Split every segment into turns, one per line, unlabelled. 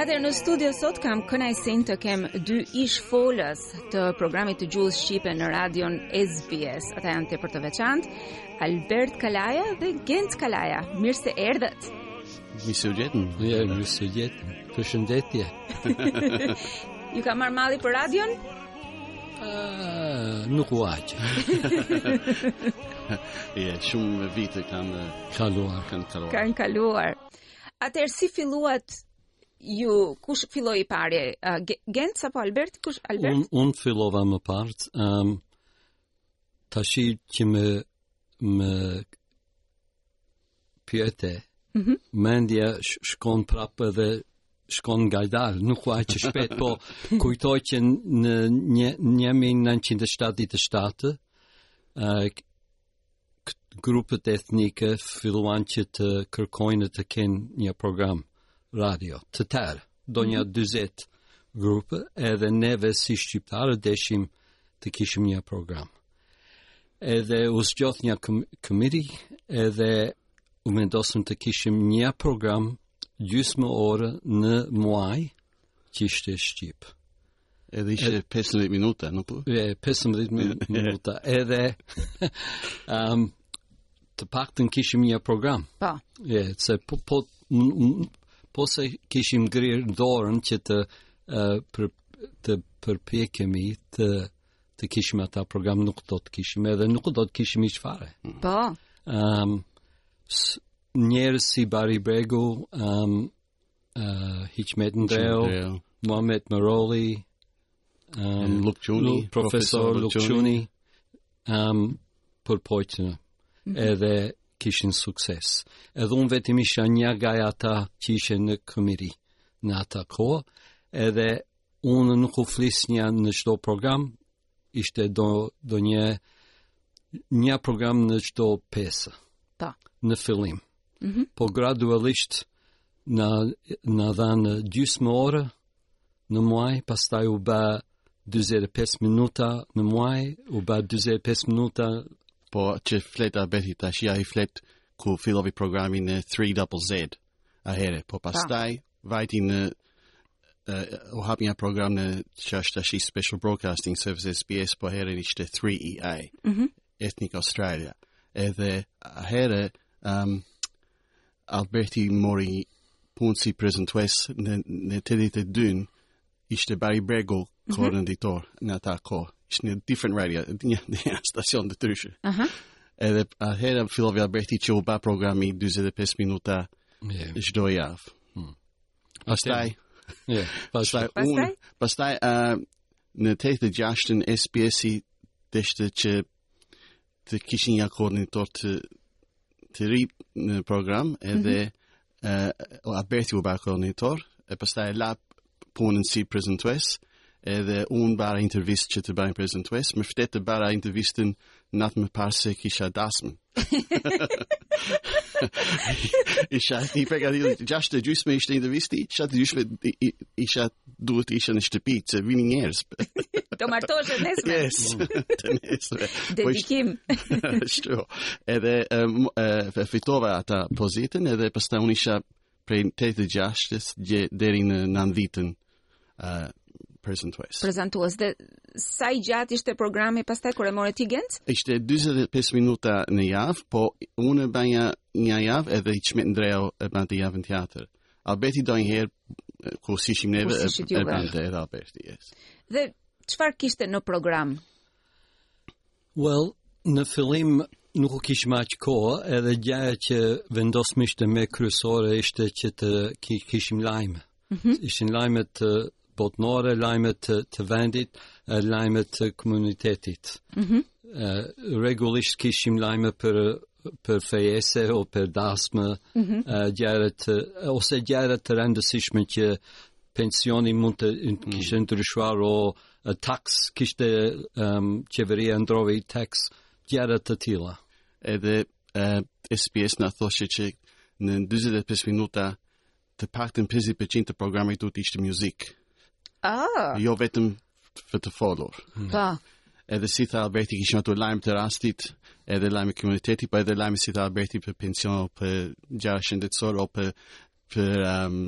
Atëherë në studio sot kam kënaqësinë të kem dy ish-folës të programit të gjuhës shqipe në radion SBS. Ata janë tepër të veçantë, Albert Kalaja dhe Gent Kalaja. Mirë se erdhët.
Mirë se ju gjetëm.
Ja, mirë se ju gjetëm. Përshëndetje.
Ju ka marrë malli për radion?
Uh, nuku aqë.
Je, yeah, shumë vite kanë
kaluar,
kanë kaluar.
Kanë kaluar. Atëherë si filluat ju kush filloi i parë? Uh, Gent apo Albert? Kush Albert?
Unë unë fillova më parë. Ehm um, tashi që më më pyete.
Mm -hmm.
Mendja shkon prapë dhe shkon ngadalë, nuku aqë shpejt, po kujtoj që në një, një 1977, uh, grupet etnike filluan që të kërkojnë të kenë një program radio, të tërë, ndonja mm -hmm. dyzet grupë, edhe neve si shqiptarë deshim të kishim një program. Edhe u zgjodh një komiti edhe u vendos të kishim një program gjysmë ore në muaj që ishte shqip.
Edhe ishte 15 minuta, nuk po?
E, 15 minuta, edhe um, të paktën kishim një program.
Pa. Po.
E, se po, po, po s'e kishim ngritur dorën që të, uh, për, të përpiqemi të të kishim atë program nuk do të kishim edhe nuk do të kishim hiç fare.
Po.
Ëm um, njerëz si Bahri Bregu, ëm um, uh, eh, Hiqmet Ndreu, Muhamet Merolli, ëm um,
Luk Çuni,
profesor Luk Çuni, ëm um, u përpoqën. Mm -hmm. Edhe kishin sukses. Edhe unë vetëm isha një nga ata që isha në komiti në atë kohë, edhe Unë nuku flisnja në çdo program, ishte ndo ndonja një program në çdo pesë.
Ta. Po.
Në fillim.
Mm -hmm.
Po gradualisht na na dhanë gjysmë ore në muaj, pastaj u bë 45 minuta në muaj, u bë 45 minuta
po që flet Alberti tashi ai flet ku filloi programi në 3 double z ahere po pastaj pa. Vajti në uh, u hap një program në që është tashi Special Broadcasting Service SBS po ahere ishte 3EA.
Mm -hmm.
Ethnic Australia. Edhe ahere um, Alberti mori punë si prezentues në, në të dytë, të dy ishte Bari Bregu, mm -hmm. koordinator në atë kohë. Ishte një different radio, një, një stacion të ndryshe.
Uh -huh.
Edhe atëherë filloi Alberti që u ba programi 25 minuta
yeah.
çdo javë.
Hmm.
Pastaj,
yeah.
pastaj,
pastaj,
unë, pastaj uh, në 86-ën SBS-i deshte që të kishin një koordinator të të ri në program edhe mm -hmm. uh, Alberti u bë koordinator e pastaj e la punën si prezentues edhe unë bana intervistë që të bëhem prezentues, në fakt e bana intervistën natën më parë se kisha dasmën. isha i përgatitur, gjashtë e gjysmë ishte intervista, shtatë e gjysmë isha duhet të isha në shtëpi, se vinin njerëz.
Do martoheshe të nesërmen.
Yes. Të nesërmen.
Po Dedikim.
Ashtu. Edhe um, uh, fitova atë pozitën edhe pastaj unë isha prej 86-s deri në 90-ën. Uh, prezentues.
Prezentues dhe sa i gjatë ishte programi pastaj kur e more ti Genc?
Ishte 45 minuta në javë, po unë e banja një javë edhe Hiqmet Ndreu e bante javën tjetër. Ëh. Alberti ndonjëherë kur s'ishim neve e bante edhe Alberti, yes.
Dhe çfarë kishte në program?
Well, në fillim nukë kishim aq kohë edhe gjaja që vendosëm ishte më kryesore ishte që të kishim lajme. Mm -hmm. Ishin lajme të botnore, lajme të vendit, lajme të komunitetit.
Mm
-hmm. Rregullisht kishim lajme për për fejesë o për dasmë mm -hmm. gjëra, ose gjëra të rëndësishme që pensioni mund të mm. kishte ndryshuar o tax kishte um, qeveria ndrroi tax gjëra të tilla.
Edhe uh, SBS na thoshte që në 45 minuta të paktën 50% të programit duhet të ishte muzikë.
Ah.
Jo vetëm për të folur. Hmm.
Po.
Edhe si tha Alberti kishim ato lajme të rastit, edhe lajme komuniteti, po edhe lajme si tha Alberti për pension, për gjëra shëndetësore apo për për um,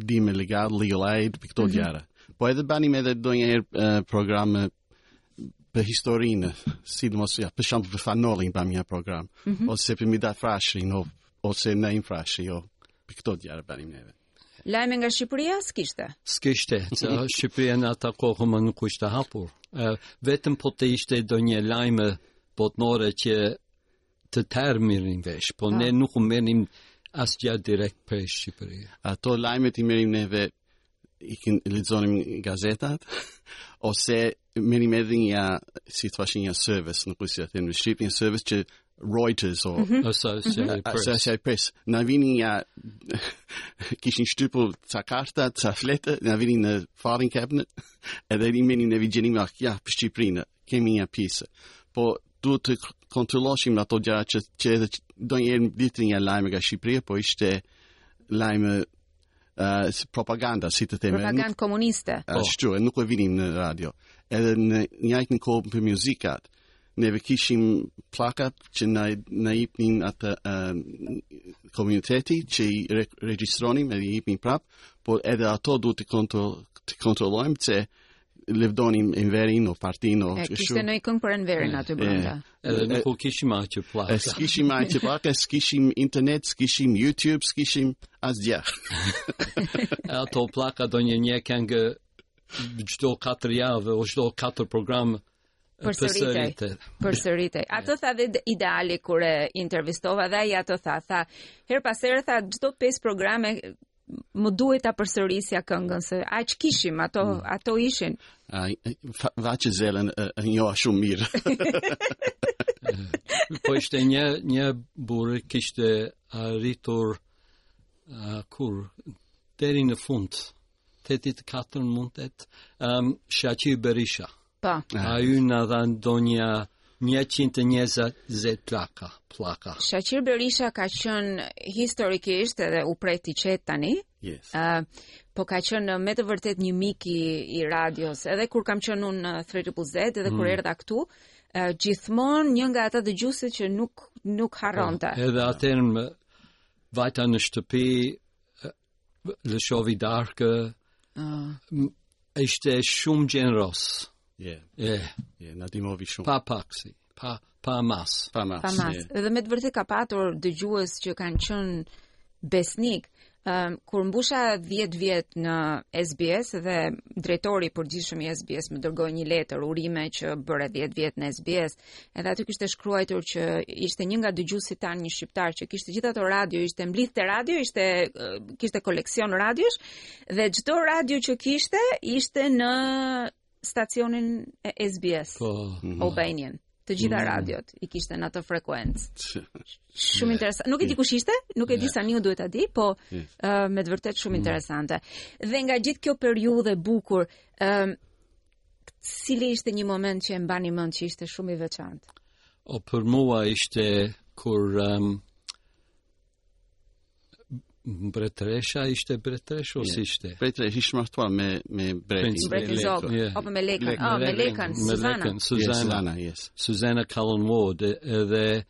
ndihmë legale, legal aid, për këto mm -hmm. gjëra. Po edhe banim edhe ndonjëherë uh, programe për historinë, sidomos, ja, për shembull për Fan Nolin për një program, mm -hmm. ose për Mit'hat Frashërin, o, ose Naim Frashërin, jo, për këto gjana bënim neve.
Lajme nga Shqipëria, s'kishte?
S'kishte, që Shqipëria në atë kohën nuk ishte hapur. E, vetëm po të ishte ndonjë lajm botnor që të tërë merrnin vesh, po A. Ah. ne nukë merrnim asgja direkt prej Shqipëria.
Ato lajmet i merrnim neve i kemi lexonim gazetat ose merrnim edhe një si thuheshin një service nuk di si ta them në shqip një service që Reuters o mhm.
Associated mhm. Press.
Associated Press. Na vinin ja kishin shtypur ca karta, ca fletë, na vinin në filing cabinet edhe i merrnim e i gjenim ah ja për Shqipërinë. Kemi një pjesë. Po duhet të kontrollonim ato gjëra që që erdhe ndonjëherë vinte një lajm nga Shqipëria, po ishte lajmë uh, si propaganda, si të themi.
Propaganda komuniste.
Uh, po. Ashtu, e nuk e vinim në radio. Edhe në njëjtën kohë për muzikat, neve kishim pllakat që na na jepnin atë uh, komuniteti që i re, regjistronim edhe i jepnin prap, por edhe ato duhet të kontrol të kontrollojmë se Lëvdonin Enverin o, Partinë o.
E kishte një këngë për Enverin aty brenda.
Edhe nuk kishim aq
pllaka.
E
s'kishim aq pllaka, s'kishim internet, s'kishim YouTube, s'kishim asgjë.
Ato pllaka do një një këngë çdo 4 javë, o çdo 4 program
përsëritej. Përsëritej. Atë tha dhe Ideali kur e intervistova dhe ai atë tha, tha, herë pas here tha çdo 5 programe më duhej ta përsërisja këngën se aq kishim ato mm. ato ishin.
Vaçe Zelën e njoha shumë mirë.
po ishte një një burrë kishte arritur uh, kur deri në fund tetëdhjetë e katër mundet um, Shaqir Berisha.
Po.
Ai na dha ndonja 120 pllaka, pllaka.
Shaqir Berisha ka qenë historikisht edhe u prehtë i qetë tani,
yes.
uh, po ka qenë me të vërtetë një mik i radios, edhe kur kam qenë unë në 3 Z, edhe mm. kur erdha këtu, uh, gjithmonë një nga ata dëgjuesit që nuk, nuk harronte.
Po, edhe atëherë unë vajta në shtëpi, lëshoi darkë,
uh.
ishte shumë gjeneroz.
Yeah.
Yeah.
Yeah, na ndihmoi shumë.
Pa pak, si, pa, pa masë.
Pa masë.
Pa masë.
Yeah.
Dhe me të vërtetë ka patur dëgjues që kanë qenë besnikë. Um, kur mbusha 10 vjet në SBS dhe drejtori i përgjithshëm i SBS më dërgoi një letër urimi që bëre 10 vjet në SBS Edhe aty kishte shkruajtur që ishte një nga dëgjuesit tanë një shqiptar që kishte gjithë ato radio, ishte mblidhte radio, ishte kishte koleksion radiosh dhe çdo radio që kishte ishte në stacionin e SBS
po, mhm.
Albanian. Të gjitha mm. radiot i kishte në atë frekuencë. Shumë interesant. Nuk e di kush ishte, nuk e di, s'e di a duhet ta di, po me të vërtetë shumë mm. interesante. Dhe nga gjithë kjo periudhë e bukur, cili ishte një moment që e mbani mend që ishte shumë i veçantë?
O për mua ishte kur um, mbretresha, ishte mbretresh ose yeah. ishte?
Mbretresh ishte martuar me me
mbretin.
Mbretin
Zog,
yeah.
apo me Lekan,
Lek,
oh, me Lekan,
me
Lekan,
Suzana.
Yes, yes.
Suzana Cullen Ward edhe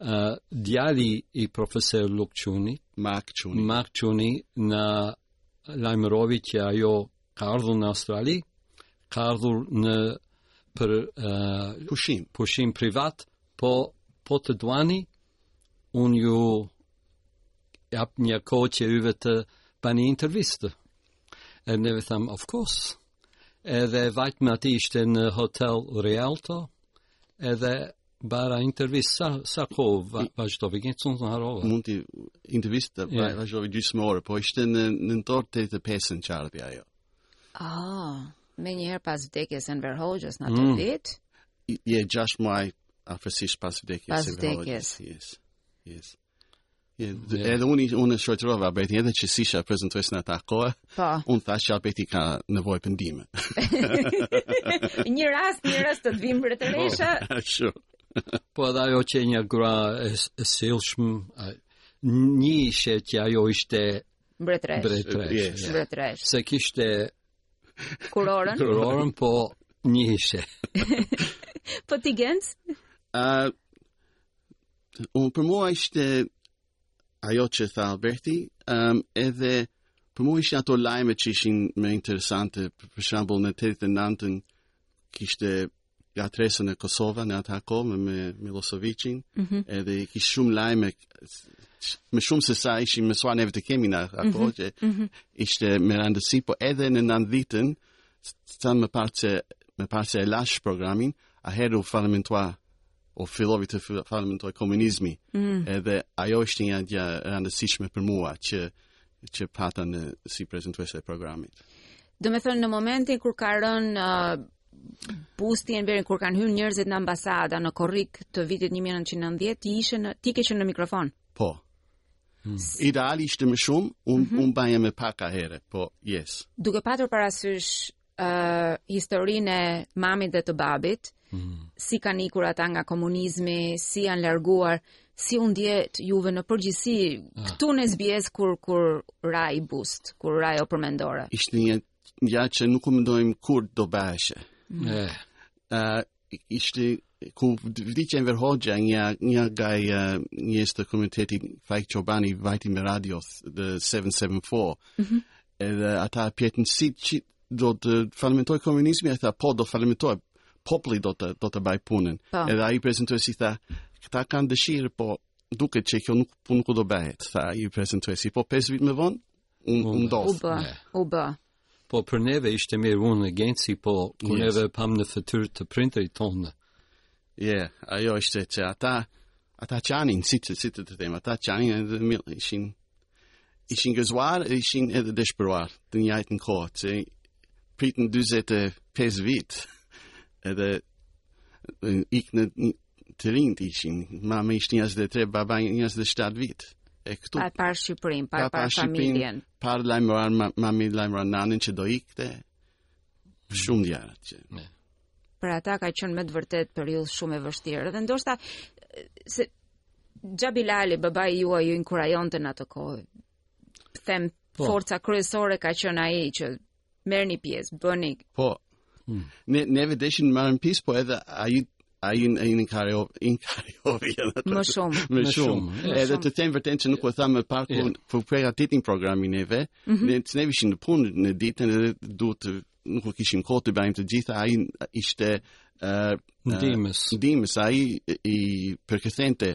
uh, djali i profesor Luk Çuni,
Mark Çuni.
Mark Çuni na lajmërovi që ajo ka ardhur në Australi, ka ardhur në për uh,
pushim,
pushim privat, po po të duani unë ju jap një kohë që ju vetë bani intervistë. E neve thamë of course. Edhe vajtëm atje, ishte në hotel Rialto, Edhe bëra intervistë sa sa kohë vazhdovi, gjë që unë harrova,
mund të intervistë
yeah.
vazhdovi gjysmë ore po ishte në nëntor 85 që ardhi ajo
ah menjëherë pas vdekjes së Enver Hoxhës në atë
mm.
vit
yeah 6 muaj afërsisht pas vdekjes së
Enver
Hoxhës yes yes Edhe unë unë e shoqërova Albertin edhe që s'isha prezantues në atë kohë.
Po.
Unë thashë që Alberti ka nevojë për ndihmë.
një rast, një rast të vinë mbretëresha. Po,
ashtu.
po edhe ajo qe një grua e, e sillshme, njiheshe që ajo ishte
mbretresh.
Mbretresh.
Yes.
mbretresh.
S'e kishte
kurorën.
Kurorën po njiheshe.
po ti gens?
Ëh, uh, Unë për mua ishte ajo që tha Alberti, um, edhe për mua ishte ato lajme që ishin më interesante, për shambull në 89-ën kishte ngatrresa në Kosovë në atë ko me, me Milosheviçin, mm -hmm. edhe kish shumë lajme, më shumë se sa ishin mësua neve të kemi në atë ko, mm -hmm. që mm -hmm. ishte me randësi, po edhe në nëntëdhjetën, sa më parë që, më parë që e lashë programin, ahere u falimentua o fillovi të falimentojë komunizmi, mm. edhe ajo është një gjë e rëndësishme për mua që që pata në si prezentuese e programit.
Domethënë në momentin kur ka rënë uh, busti i Enverit kur kanë hyrë njerëzit në ambasada në korrik të vitit 1990, ti ishe në ti ke qenë në mikrofon.
Po. Hmm. Ideali ishte më shumë, un mm -hmm. un bëja më pak herë, po yes.
Duke patur parasysh uh, historinë e mamit dhe të babit, mm. si kanë ikur ata nga komunizmi, si janë larguar, si u ndjet juve në përgjithësi ah. këtu në SBS kur kur ra ai bust, kur ra ajo përmendore.
Ishte një gjë që nuk e mendojmë kur do bëheshe. Mm. Eh. Uh, ishte kur vdiq Enver Hoxha, një, një gaj, një së të komuniteti Fajk Qobani, vajti në radio, the 774, mm -hmm. edhe ata pyetën si që do të falimentoj komunizmi, e tha, po, do falimentoj, populli do të, do ta baj punën. Po. Edhe ai prezentuesi tha, këta kanë dëshirë, po, duket që kjo nuk, po nuk do bëhet, tha ai prezentuesi, po, 5 vit më vonë, ndodhi.
U bë, u bë.
Po për neve ishte mirë unë në genci, po kur yes. neve pam në fytyrë të prindërve tanë.
Je, yeah, ajo ishte që ata, ata qanin, si të, si të të them, ata qanin edhe mil, ishin, ishin gëzuar, ishin edhe dëshpëruar, të njajtën kohë, që pritën 25 vit, edhe ikën të rinj ishin, mami ishte 23, baba 27 vit.
E këtu pa parë Shqipërinë, pa parë, parë familjen.
Pa par lajmëruar ma, mami lajmëruar nanën që do ikte. Shumë djarë që. Ne.
Për ata ka qenë me të vërtetë periudhë shumë e vështirë dhe ndoshta se xha Bilali babai juaj ju inkurajonte në atë kohë. Them po. forca kryesore ka qenë ai që Merni pjesë, bëni.
Po. Hmm. Ne neve deshim marrim pjesë, po edhe ai ai in ai inkurajoi inkurajoi edhe
më shumë
më shumë edhe të them vërtetën që nuk u tha më parë yeah. kur përgatitim programin neve mm -hmm. ne të neve ishim në punë në ditën edhe duhet të nuku kishim kohë të bëjmë të gjitha ai ishte
uh, ndihmës
uh, ndihmës ai i
përkthente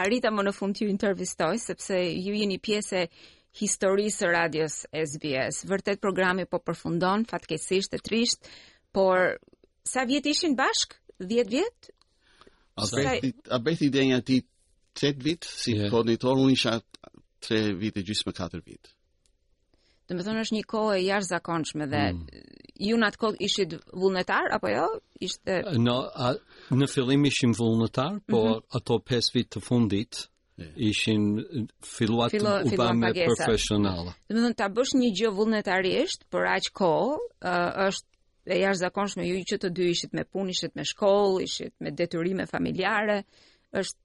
Arrita më në fund t'ju intervistoj, sepse ju jeni pjesë e historisë së radios SBS. Vërtet programi po përfundon, fatkeqësisht e trishtë, por sa vjet ishin bashkë? 10 vjet?
A bejti, a bejti ndenja aty 8 vite, si yeah. koordinator, unë isha 3 vite, gjysmë
4 vite. Domethënë është një kohë e jashtëzakonshme dhe mm. ju në atë kohë ishit vullnetarë apo jo? Ishte
No, a, në fillim ishim vullnetarë, po mm -hmm. ato 5 vjet të fundit ishin filluan filloi, të u ba
më profesionale. Domethënë, ta bësh një gjë vullnetarisht, për aq kohë, uh, është e jashtëzakonshme ju që të dy ishit me punë, ishit me shkollë, ishit me detyrime familjare, është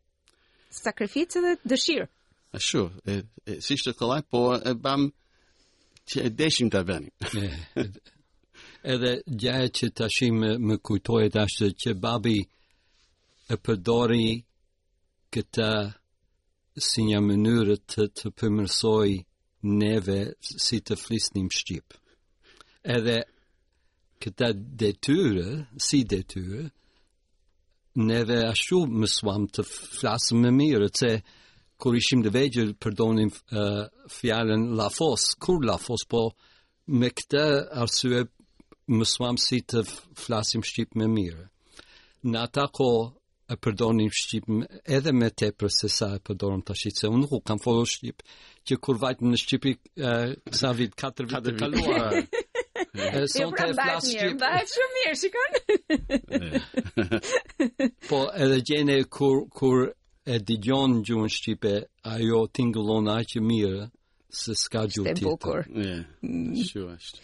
Sakrificë dhe dëshirë.
Ashtu, e, e, s'ishte kollaj, po e bamë që e deshim të bënim.
Edhe gjaja që tashi më kujtohet ashtë që babi e përdori këtë si një mënyrë të të përmirësojë neve si të flisnim shqip. Edhe këtë detyrë, si detyrë, neve ashtu mësuam të flasim më mirë, se kur ishim të vegjël përdonim uh, fjallën lafos, kur lafos, po me këtë arsye mësuam si të flasim shqip më mirë. Në ata kohë e përdornim shqip edhe më tepër se sa e përdorim tashi, se unë nuk kam folur shqip, që kur vajta në Shqipri sa vit, 4 vit të kaluara.
E sot pra, e flas shqip. Mbahet shumë mirë, shikon.
po edhe gjene, kur kur e dëgjon gjuhën shqipe, ajo tingëllon aq mirë se s'ka gjuhë tjetër.
Është bukur.
Ëh, mm. është.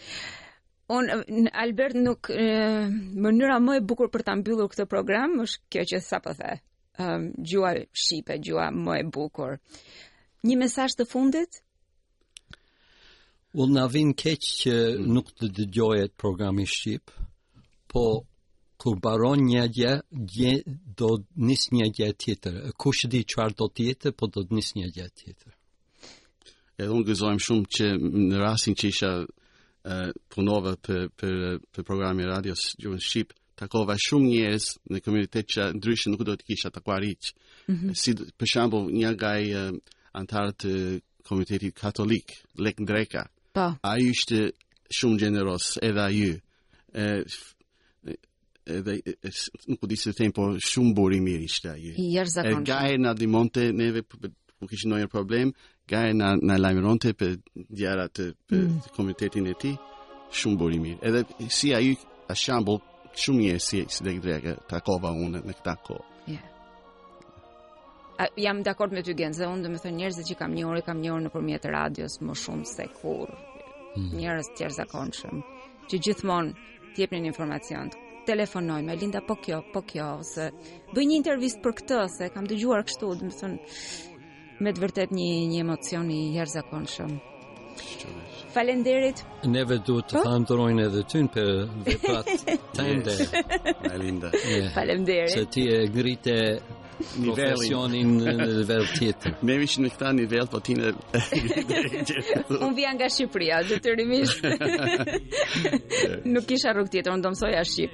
Albert nuk e, mënyra më e bukur për ta mbyllur këtë program është kjo që sapo the. Ëm um, gjuha shqipe, gjuha më e bukur. Një mesazh të fundit?
Unë well, na vjen keq që mm. nuk të dëgjohet programi shqip, po kur mbaron një gjë, gjë do nisë një gjë tjetër. Kush di çfarë do të jetë, po do të nisë një gjë tjetër.
Edhe unë gëzohem shumë që në rastin që isha uh, punova për, për, për programin e radios gjuhën shqip, takova shumë njerëz në komunitet që ndryshe nuk do të kisha takuar hiç. Mm -hmm. Si për shembull një nga uh, anëtarët të komunitetit katolik, Lek Ndreka.
Po.
Ai ishte shumë gjeneros edhe ai. Ë edhe nuk di si ta them po shumë burri mirë ishte ai.
Jashtëzakonisht.
Ai na ndihmonte neve po, po kishim ndonjë problem, Ai na na lajmëronte për gjërat për mm. komunitetin e tij shumë burri mirë. Edhe si ai a shambull shumë mirë si si Lek Ndreka takova unë në këtë kohë.
Yeah. A, jam dakord me ty Genze, unë domethënë njerëzit që kam njohur, kam njohur nëpërmjet radios më shumë se kur mm. njerëz tjerë të zakonshëm, që gjithmonë të jepnin informacion, telefonojnë Linda po kjo, po kjo, ose bëj një intervistë për këtë, se kam dëgjuar kështu, domethënë, Me të vërtetë një një emocion i jashtëzakonshëm. Faleminderit.
Ne vetë duhet të falenderojmë edhe ty për veprat tënde.
Linda.
Faleminderit.
Se ti e ngrite
nivelin
në nivel tjetër.
Ne ishim në këtë nivel po ti në
Unë vija nga Shqipëria, detyrimisht. Nuk kisha rrugë tjetër, unë do mësoja shqip.